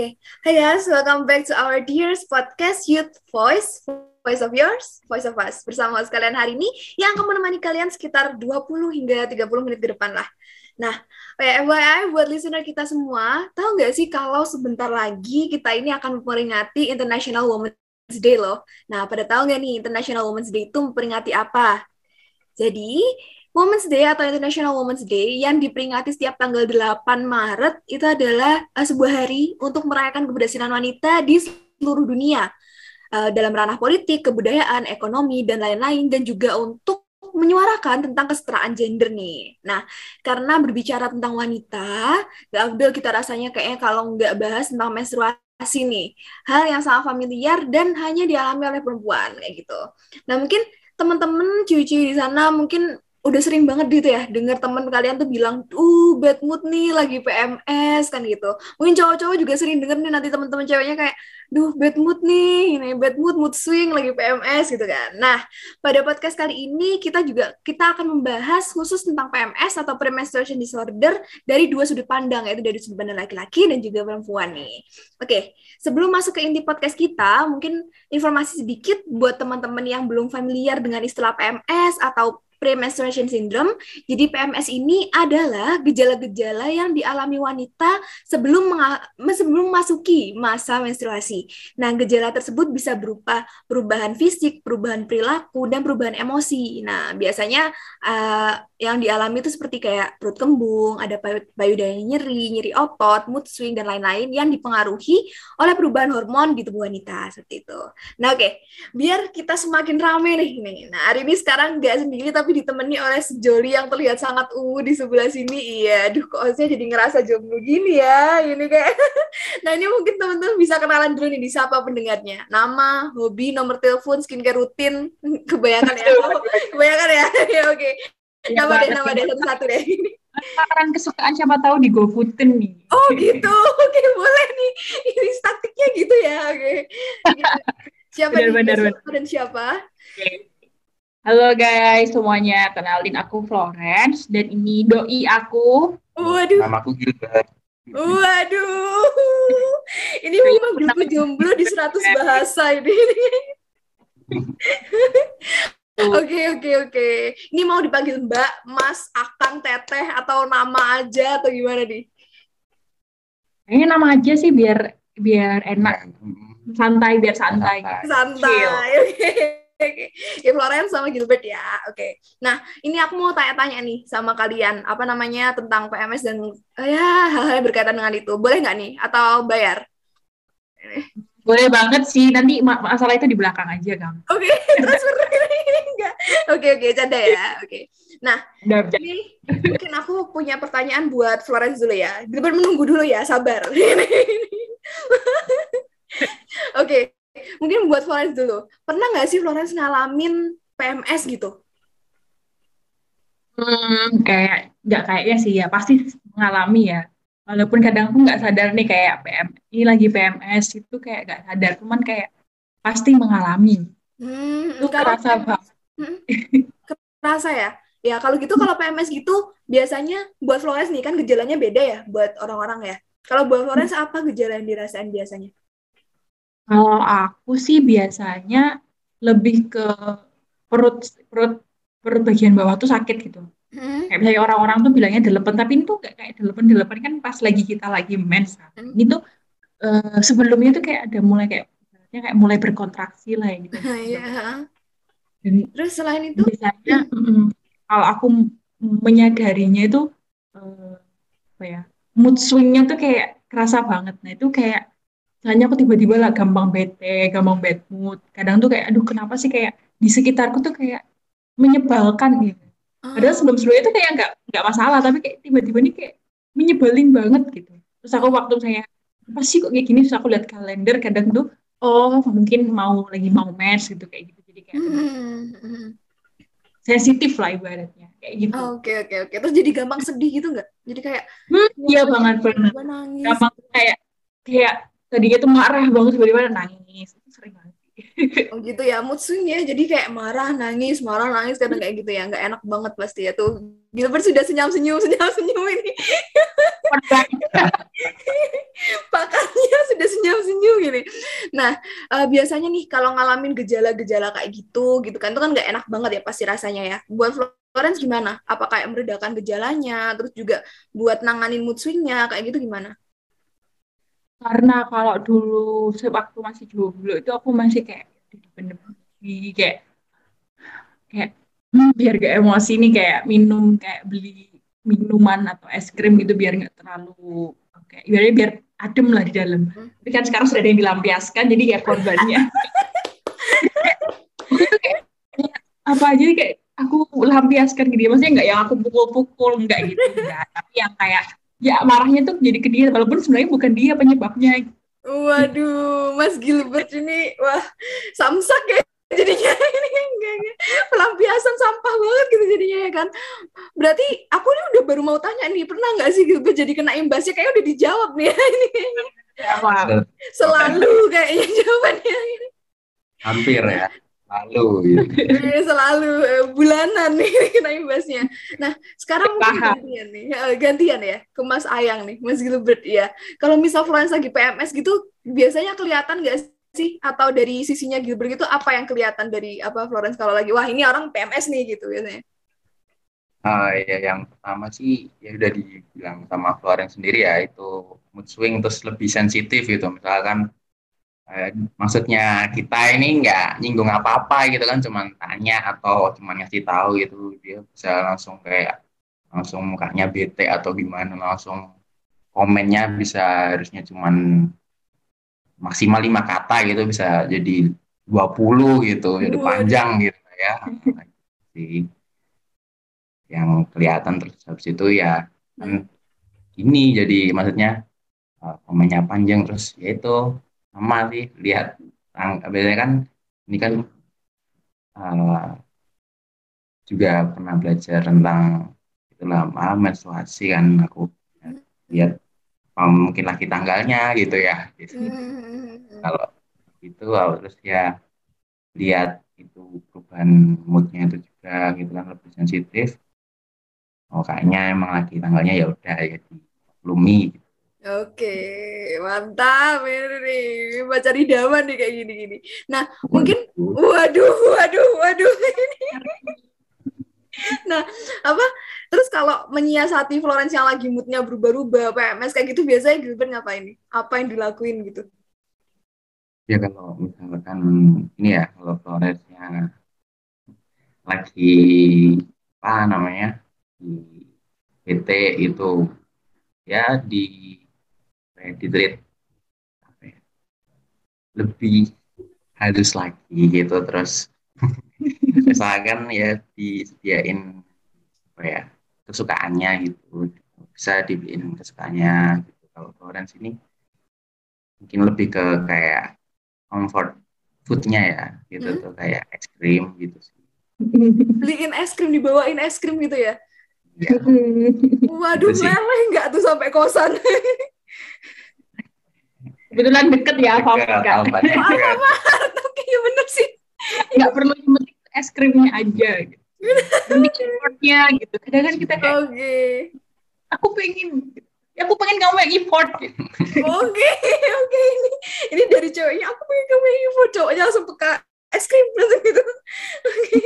Okay. Hey guys, welcome back to our Dears Podcast Youth Voice, Voice of Yours, Voice of Us. Bersama sekalian hari ini yang akan menemani kalian sekitar 20 hingga 30 menit ke depan lah. Nah, FYI buat listener kita semua, tahu nggak sih kalau sebentar lagi kita ini akan memperingati International Women's Day loh. Nah, pada tahu nggak nih International Women's Day itu memperingati apa? Jadi, Women's Day atau International Women's Day yang diperingati setiap tanggal 8 Maret itu adalah uh, sebuah hari untuk merayakan keberhasilan wanita di seluruh dunia uh, dalam ranah politik, kebudayaan, ekonomi dan lain-lain dan juga untuk menyuarakan tentang kesetaraan gender nih. Nah, karena berbicara tentang wanita, gak abdul kita rasanya kayaknya kalau nggak bahas tentang menstruasi nih, hal yang sangat familiar dan hanya dialami oleh perempuan kayak gitu. Nah, mungkin teman-teman cuci di sana mungkin udah sering banget gitu ya dengar teman kalian tuh bilang uh bad mood nih lagi PMS kan gitu. Mungkin cowok-cowok juga sering denger nih nanti teman-teman ceweknya kayak duh bad mood nih ini bad mood mood swing lagi PMS gitu kan. Nah pada podcast kali ini kita juga kita akan membahas khusus tentang PMS atau premenstruation disorder dari dua sudut pandang yaitu dari sudut pandang laki-laki dan juga perempuan nih. Oke sebelum masuk ke inti podcast kita mungkin informasi sedikit buat teman-teman yang belum familiar dengan istilah PMS atau premenstruation syndrome. Jadi PMS ini adalah gejala-gejala yang dialami wanita sebelum sebelum masuki masa menstruasi. Nah, gejala tersebut bisa berupa perubahan fisik, perubahan perilaku, dan perubahan emosi. Nah, biasanya uh, yang dialami itu seperti kayak perut kembung, ada payudara nyeri, nyeri otot, mood swing dan lain-lain yang dipengaruhi oleh perubahan hormon di tubuh wanita seperti itu. Nah, oke, okay. biar kita semakin rame nih nih. Nah, hari ini sekarang nggak sendiri tapi ditemani oleh sejoli yang terlihat sangat uh di sebelah sini. Iya, aduh kok saya jadi ngerasa jomblo gini ya. Ini kayak Nah, ini mungkin teman-teman bisa kenalan dulu nih di siapa pendengarnya. Nama, hobi, nomor telepon, skincare rutin. Kebanyakan ya. Kebanyakan ya. ya oke. Okay. Ya, nama deh, nama deh satu-satu deh. Makanan kesukaan siapa tahu di GoFoodin nih. Oh gitu, oke boleh nih. Ini statiknya gitu ya, oke. Siapa benar, nih? Benar, benar. Dan siapa? Halo guys semuanya, kenalin aku Florence dan ini doi aku. Waduh. Nama aku Gilbert. Waduh. Ini memang grup jomblo di 100 bahasa ini. Oke oke oke. Ini mau dipanggil Mbak, Mas, Akang, Teteh atau nama aja atau gimana nih? Ini nama aja sih biar biar enak. Santai biar santai. Santai. Oke. Oke. Ya Florence sama Gilbert ya. Oke. Nah, ini aku mau tanya-tanya nih sama kalian, apa namanya tentang PMS dan uh, ya hal-hal berkaitan dengan itu. Boleh nggak nih atau bayar? Boleh banget sih. Nanti masalah itu di belakang aja, Kang. Oke, okay, transfer enggak. Oke, oke, canda ya. Oke. Okay. Nah, ini mungkin aku punya pertanyaan buat Florence dulu ya. Gilbert menunggu dulu ya, sabar. Oke. okay. Mungkin buat Florence dulu. Pernah nggak sih Florence ngalamin PMS gitu? Hmm, kayak nggak kayaknya sih ya. Pasti mengalami ya walaupun kadang aku nggak sadar nih kayak PM ini lagi PMS itu kayak nggak sadar cuman kayak pasti mengalami hmm, itu kerasa banget hmm, kerasa ya ya kalau gitu kalau PMS gitu biasanya buat Flores nih kan gejalanya beda ya buat orang-orang ya kalau buat Flores hmm. apa gejala yang dirasain biasanya kalau aku sih biasanya lebih ke perut perut perut bagian bawah tuh sakit gitu Hmm. Kayak misalnya orang-orang tuh bilangnya delapan, tapi itu gak kayak delapan delapan kan pas lagi kita lagi mens. Hmm. Ini tuh uh, sebelumnya tuh kayak ada mulai kayak kayak mulai berkontraksi lah ya gitu. Yeah. Dan terus selain itu biasanya mm, kalau aku menyadarinya itu uh, apa ya mood swingnya tuh kayak kerasa banget. Nah itu kayak misalnya aku tiba-tiba lah gampang bete, gampang bad mood. Kadang tuh kayak aduh kenapa sih kayak di sekitarku tuh kayak menyebalkan gitu Padahal sebelum-sebelumnya itu kayak nggak nggak masalah, tapi kayak tiba-tiba ini kayak menyebelin banget gitu. Terus aku waktu saya apa sih kok kayak gini, terus aku lihat kalender kadang tuh oh mungkin mau lagi mau mes gitu kayak gitu. Jadi kayak hmm. sensitif lah ibaratnya kayak gitu. Oke oh, oke okay, oke. Okay. Terus jadi gampang sedih gitu nggak? Jadi kayak hmm, iya banget benar. Gampang kayak kayak tadinya tuh marah banget tiba-tiba nangis. Itu sering banget oh gitu ya mood swing ya jadi kayak marah nangis marah nangis kadang kayak gitu ya nggak enak banget pasti ya tuh Gilbert sudah senyum senyum senyum senyum ini pakarnya ini. Nah, uh, biasanya nih kalau ngalamin gejala-gejala kayak gitu, gitu kan, itu kan nggak enak banget ya pasti rasanya ya. Buat Florence gimana? Apa kayak meredakan gejalanya, terus juga buat nanganin mood swingnya, kayak gitu gimana? Karena kalau dulu sewaktu masih jomblo itu aku masih kayak bener-bener kayak kayak hmm, biar gak emosi nih kayak minum kayak beli minuman atau es krim gitu biar nggak terlalu kayak biar biar adem lah di dalam. Hmm. Tapi kan sekarang sudah ada yang dilampiaskan jadi kayak korbannya. kayak, apa aja kayak aku lampiaskan gitu maksudnya nggak yang aku pukul-pukul nggak gitu enggak tapi yang kayak ya marahnya tuh jadi ke dia walaupun sebenarnya bukan dia penyebabnya. Waduh, Mas Gilbert ini wah samsak ya jadinya. Ini enggak, enggak. pelampiasan sampah banget gitu jadinya ya kan? Berarti aku ini udah baru mau tanya nih pernah nggak sih gitu jadi kena imbasnya? Kayak udah dijawab nih ya ini. Ya, selalu kayaknya jawabannya. Hampir ya selalu gitu. Iya, selalu eh, bulanan nih kena imbasnya. Nah sekarang mungkin gantian nih eh, gantian ya ke Mas Ayang nih Mas Gilbert ya kalau misal Florence lagi PMS gitu biasanya kelihatan nggak sih? Atau dari sisinya Gilbert itu apa yang kelihatan dari apa Florence kalau lagi wah ini orang PMS nih gitu biasanya? Uh, ya yang pertama sih ya udah dibilang sama Florence sendiri ya itu mood swing terus lebih sensitif gitu. Misalkan eh, maksudnya kita ini nggak nyinggung apa-apa gitu kan cuman tanya atau cuman ngasih tahu gitu. Dia bisa langsung kayak langsung mukanya bete atau gimana langsung komennya bisa harusnya cuman maksimal lima kata gitu bisa jadi 20 gitu jadi panjang gitu ya. Sih yang kelihatan terus habis itu ya kan ini jadi maksudnya uh, komennya panjang terus ya itu sama sih lihat biasanya kan ini kan uh, juga pernah belajar tentang itulah ah, menstruasi kan aku lihat um, mungkin lagi tanggalnya gitu ya gitu. hmm. kalau itu terus ya lihat itu perubahan moodnya itu juga gitu kan lebih sensitif oh kayaknya emang lagi tanggalnya ya udah ya lumi gitu. Oke, mantap ini baca di daman nih kayak gini-gini. Nah, mungkin waduh, waduh, waduh. nah, apa Terus kalau menyiasati Florence yang lagi moodnya berubah-ubah, PMS kayak gitu, biasanya Gilbert ngapain nih? Apa yang dilakuin gitu? Ya kalau misalkan ini ya, kalau Florence yang lagi apa namanya di PT itu ya di treat ya, lebih halus lagi gitu terus misalkan ya disediain apa ya kesukaannya gitu. Bisa dibeliin kesukaannya gitu. Kalau Florence ini mungkin lebih ke kayak comfort foodnya ya gitu hmm? tuh kayak es krim gitu sih. Beliin es krim dibawain es krim gitu ya, ya. waduh meleleh nggak tuh sampai kosan kebetulan deket ya Alfamart kan Alfamart oke ya bener sih. Nggak perlu es krimnya aja gitu. Mending importnya gitu. Kadang kan kita kayak oke. Okay. aku pengen aku pengen kamu yang import gitu. oke okay, oke okay. ini ini dari cowoknya aku pengen kamu yang import cowoknya langsung peka es krim gitu. Oke.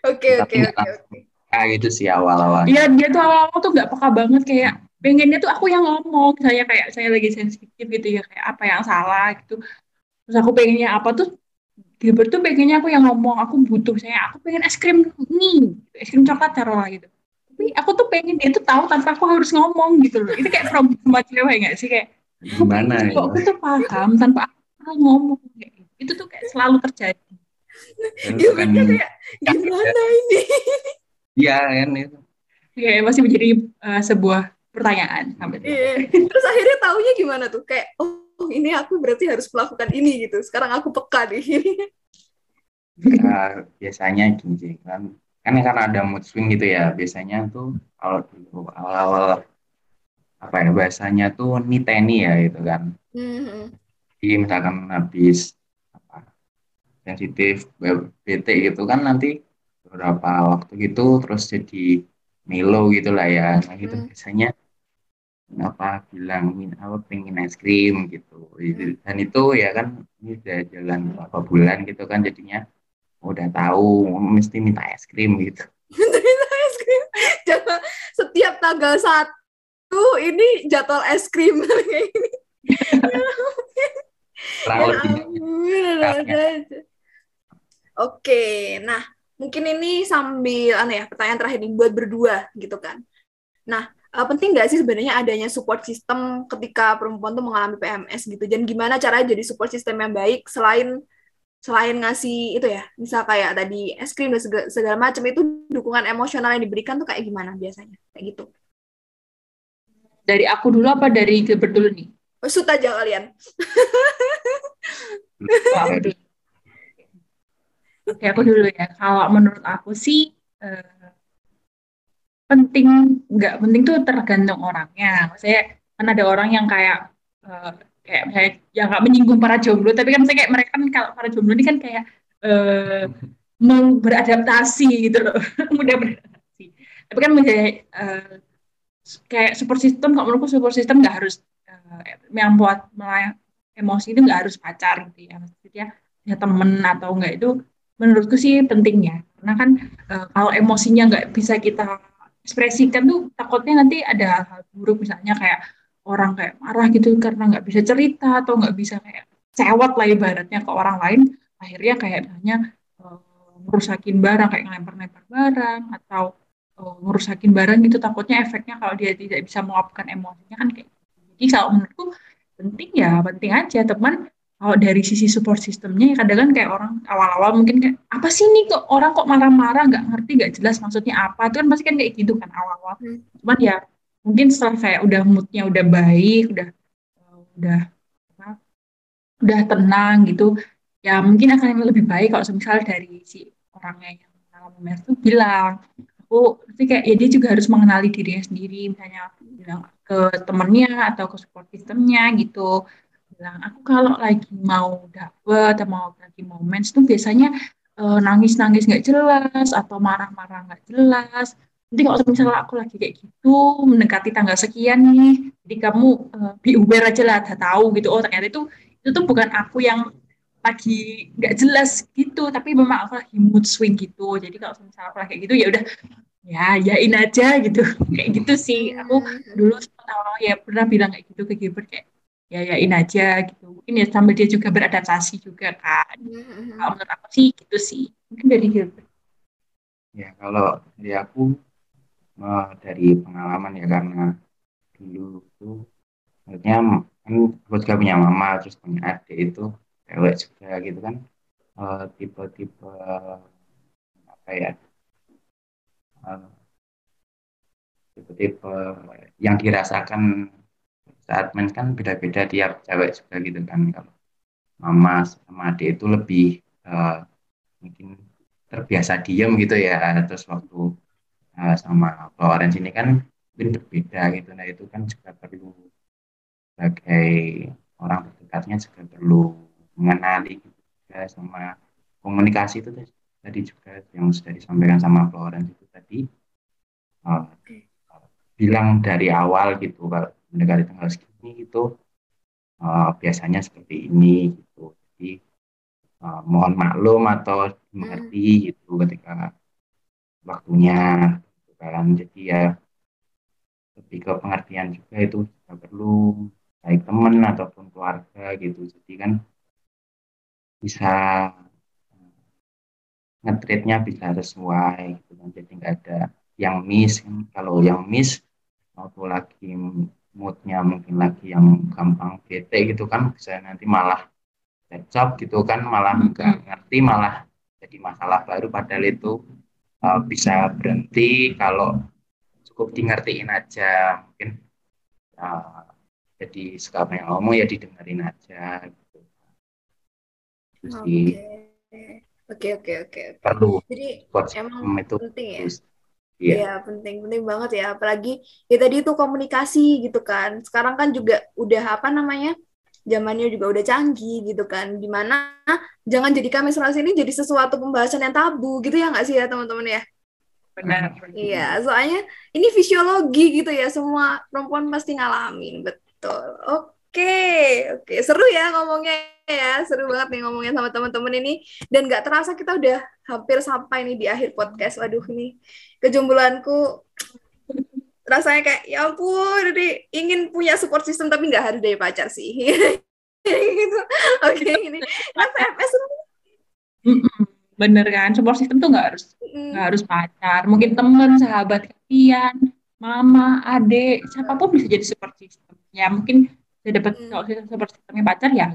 Oke oke oke kayak gitu sih awal-awal iya dia tuh awal-awal tuh nggak peka banget kayak pengennya tuh aku yang ngomong saya kayak saya lagi sensitif gitu ya kayak apa yang salah gitu. Terus aku pengennya apa tuh? Gilbert tuh pengennya aku yang ngomong aku butuh saya aku pengen es krim nih es krim coklat taruh lah gitu. Tapi aku tuh pengen dia tuh tahu tanpa aku harus ngomong gitu loh. Itu kayak problem cewek nggak sih? Kayak gimana ya? aku tuh paham tanpa aku ngomong. Kayak gitu. itu tuh kayak selalu terjadi. Gilbert kan, kayak gimana ini? Iya kan itu. Ya masih menjadi uh, sebuah pertanyaan sampai iya. terus akhirnya taunya gimana tuh? Kayak oh ini aku berarti harus melakukan ini gitu. Sekarang aku peka nih. Nah, biasanya gini sih kan. Kan karena ada mood swing gitu ya. Biasanya tuh kalau dulu awal-awal apa ya bahasanya tuh niteni ya gitu kan. Mm-hmm. jadi misalkan habis apa sensitif bete gitu kan nanti beberapa waktu gitu terus jadi melo gitu lah ya. Nah gitu. Mm. biasanya apa bilang min apa pengen es krim gitu. Dan itu ya kan ini udah jalan beberapa bulan gitu kan jadinya udah tahu mesti minta es krim gitu. Minta es krim. Jangan, setiap tanggal satu ini jadwal es krim. Kayak ini Ya ampun, aja. Oke, nah mungkin ini sambil aneh ya pertanyaan terakhir nih buat berdua gitu kan. Nah, eh, penting nggak sih sebenarnya adanya support system ketika perempuan tuh mengalami PMS gitu? Dan gimana caranya jadi support system yang baik selain selain ngasih itu ya, misal kayak tadi es krim dan segala, segala macam itu dukungan emosional yang diberikan tuh kayak gimana biasanya? Kayak gitu. Dari aku dulu apa dari Gilbert dulu nih? Oh, Shoot aja kalian. Oke, aku dulu ya. Kalau menurut aku sih eh, penting nggak penting tuh tergantung orangnya. Maksudnya kan ada orang yang kayak eh, kayak misalnya yang nggak menyinggung para jomblo, tapi kan misalnya kayak mereka kan kalau para jomblo ini kan kayak eh, beradaptasi gitu loh, mudah beradaptasi. Tapi kan misalnya eh, kayak support system, kalau menurutku support system nggak harus eh, yang buat melayang emosi itu nggak harus pacar gitu ya, maksudnya ya temen atau enggak itu menurutku sih penting ya karena kan eh, kalau emosinya nggak bisa kita ekspresikan tuh takutnya nanti ada hal buruk. Misalnya kayak orang kayak marah gitu karena nggak bisa cerita atau nggak bisa kayak cewek lah ibaratnya ke orang lain. Akhirnya kayak misalnya eh, ngerusakin barang kayak ngelempar-lempar barang atau eh, ngerusakin barang gitu takutnya efeknya kalau dia tidak bisa meluapkan emosinya kan kayak gitu. jadi kalau menurutku penting ya penting aja. Teman kalau dari sisi support systemnya ya kadang kan kayak orang awal-awal mungkin kayak apa sih nih kok orang kok marah-marah? Nggak ngerti nggak jelas maksudnya apa. Itu kan pasti kan kayak gitu kan awal-awal. Hmm. cuman ya mungkin setelah kayak udah moodnya udah baik udah udah apa, udah tenang gitu ya mungkin akan lebih baik kalau semisal dari si orangnya yang mengalami PMS itu bilang aku nanti kayak ya dia juga harus mengenali dirinya sendiri misalnya bilang ke temennya atau ke support systemnya gitu bilang aku kalau lagi mau dapet atau mau lagi mau mens tuh biasanya eh, nangis-nangis nggak jelas atau marah-marah nggak jelas. Nanti kalau misalnya aku lagi kayak gitu mendekati tanggal sekian nih jadi kamu eh, be aware aja lah udah tahu gitu. Oh ternyata itu itu tuh bukan aku yang lagi nggak jelas gitu tapi memang aku lagi mood swing gitu. Jadi kalau misalnya aku lagi kayak gitu ya udah ya yain aja gitu. Kayak gitu sih. Aku dulu sempat awal ya pernah bilang kayak gitu ke Gilbert kayak ya yain aja gitu. Mungkin ya sambil dia juga beradaptasi juga kan. Hmm. kalau menurut aku sih gitu sih. Mungkin dari Gilbert ya kalau dari aku eh, dari pengalaman ya karena dulu tuh maksudnya kan aku juga punya mama terus punya adik itu cewek juga gitu kan. Eh, tipe-tipe apa ya eh, tipe-tipe yang dirasakan saat mens kan beda-beda tiap cewek juga gitu kan. Kalau mama sama adik itu lebih eh, mungkin terbiasa diem gitu ya. Terus waktu eh, sama Florence ini kan mungkin berbeda gitu. Nah itu kan juga perlu sebagai orang terdekatnya juga perlu mengenali gitu juga sama komunikasi itu tadi juga yang sudah disampaikan sama Florence itu tadi. Eh, bilang dari awal gitu kalau mendekati tanggal segini gitu eh, biasanya seperti ini gitu. Jadi eh, mohon maklum atau dimengerti gitu ketika waktunya gitu kan jadi ya lebih ke pengertian juga itu juga perlu baik teman ataupun keluarga gitu. Jadi kan bisa ngetritnya bisa sesuai gitu kan. Jadi nggak ada yang miss. Kalau yang miss waktu lagi moodnya mungkin lagi yang gampang bete gitu kan. Bisa nanti malah cekcok gitu kan malah nggak ngerti malah jadi masalah baru. Padahal itu uh, bisa berhenti kalau cukup di ngertiin aja. Mungkin uh, jadi suka yang ngomong ya didengerin aja gitu. Jadi Oke, oke, oke, oke. perlu Jadi emang itu penting ya. terus Iya. Iya, penting, penting banget ya. Apalagi ya tadi itu komunikasi gitu kan. Sekarang kan juga udah apa namanya? Zamannya juga udah canggih gitu kan. Di mana jangan jadikan menstruasi ini jadi sesuatu pembahasan yang tabu gitu ya nggak sih ya teman-teman ya? benar Iya, soalnya ini fisiologi gitu ya, semua perempuan pasti ngalamin, betul. Oke, oke, seru ya ngomongnya ya, seru banget nih ngomongnya sama teman-teman ini. Dan nggak terasa kita udah hampir sampai nih di akhir podcast. Waduh nih, kejombloanku rasanya kayak ya ampun, jadi ingin punya support system tapi nggak harus dari pacar sih. gitu. Oke, ini kan PMS Mm-mm. bener kan support system tuh nggak harus mm, nggak harus pacar mungkin temen sahabat kalian mama adik siapa pun bisa jadi support system ya mungkin saya dapat Hmm. kalau support systemnya pacar ya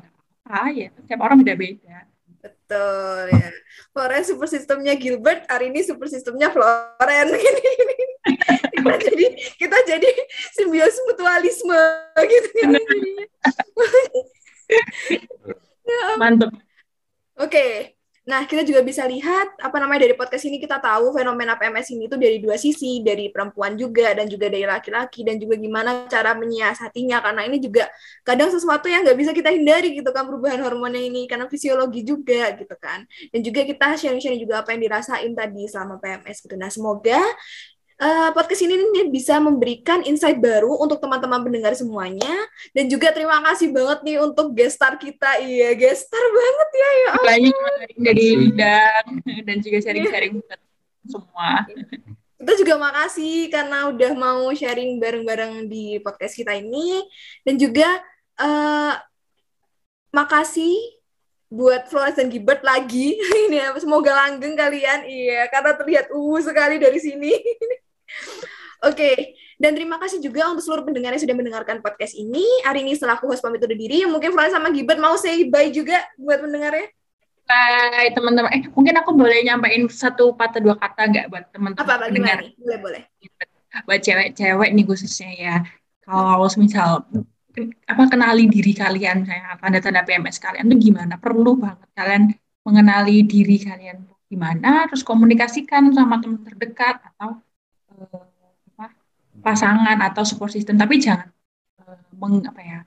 apa ya setiap orang beda-beda betul ya. Florence super sistemnya Gilbert, hari ini super sistemnya Florence. Gini, gini. kita jadi kita jadi simbiosis mutualisme gitu kan jadinya. mantep Oke. Nah, kita juga bisa lihat apa namanya dari podcast ini kita tahu fenomena PMS ini tuh dari dua sisi, dari perempuan juga dan juga dari laki-laki dan juga gimana cara menyiasatinya karena ini juga kadang sesuatu yang nggak bisa kita hindari gitu kan perubahan hormonnya ini karena fisiologi juga gitu kan. Dan juga kita sharing-sharing juga apa yang dirasain tadi selama PMS gitu. Nah, semoga eh, podcast ini nih bisa memberikan insight baru untuk teman-teman pendengar semuanya dan juga terima kasih banget nih untuk guest star kita. Iya, guest star banget ya ya lagi dari undang dan juga sharing-sharing buat semua Kita juga makasih karena udah mau sharing bareng-bareng di podcast kita ini. Dan juga eh makasih buat Flores dan Gilbert lagi. ini ya, semoga langgeng kalian. Iya, karena terlihat uh sekali dari sini. Oke, dan terima kasih juga untuk seluruh pendengar yang sudah mendengarkan podcast ini. Hari ini selaku host pamit undur diri, mungkin Flores sama Gilbert mau say bye juga buat pendengarnya. Hai teman-teman eh mungkin aku boleh nyampein satu patah dua kata nggak buat teman-teman Apa-apa pendengar gimana nih? Boleh-boleh. buat cewek-cewek nih khususnya ya kalau misal apa kenali diri kalian saya tanda-tanda PMS kalian tuh gimana perlu banget kalian mengenali diri kalian gimana terus komunikasikan sama teman terdekat atau eh, apa, pasangan atau support system. Tapi jangan eh, meng, apa ya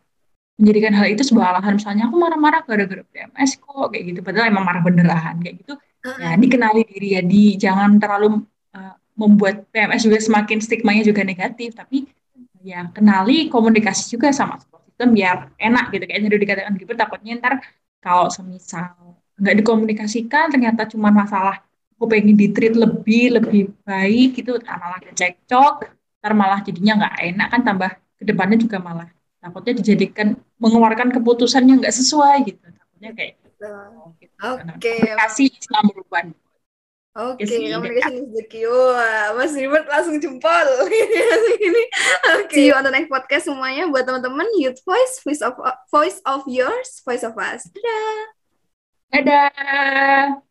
menjadikan hal itu sebuah alasan. Misalnya aku marah-marah gara-gara PMS kok kayak gitu. Padahal emang marah beneran kayak gitu. Ya dikenali diri. Ya di jangan terlalu uh, membuat PMS juga semakin stigmanya juga negatif. Tapi ya kenali komunikasi juga sama support system biar enak gitu. Kayaknya udah dikatakan gitu takutnya ntar kalau semisal nggak dikomunikasikan ternyata cuma masalah aku pengen ditreat lebih lebih baik gitu malah ada cekcok ntar malah jadinya nggak enak kan tambah ke depannya juga malah takutnya dijadikan mengeluarkan keputusan yang nggak sesuai gitu takutnya kayak gitu. gitu. Oke. komunikasi Islam merupakan Oke, iya. communication is the key. Wah, Mas Ribet langsung jempol. Ini. Oke. See you on the next podcast semuanya buat teman-teman Youth Voice, Voice of Voice of Yours, Voice of Us. Dadah. dadah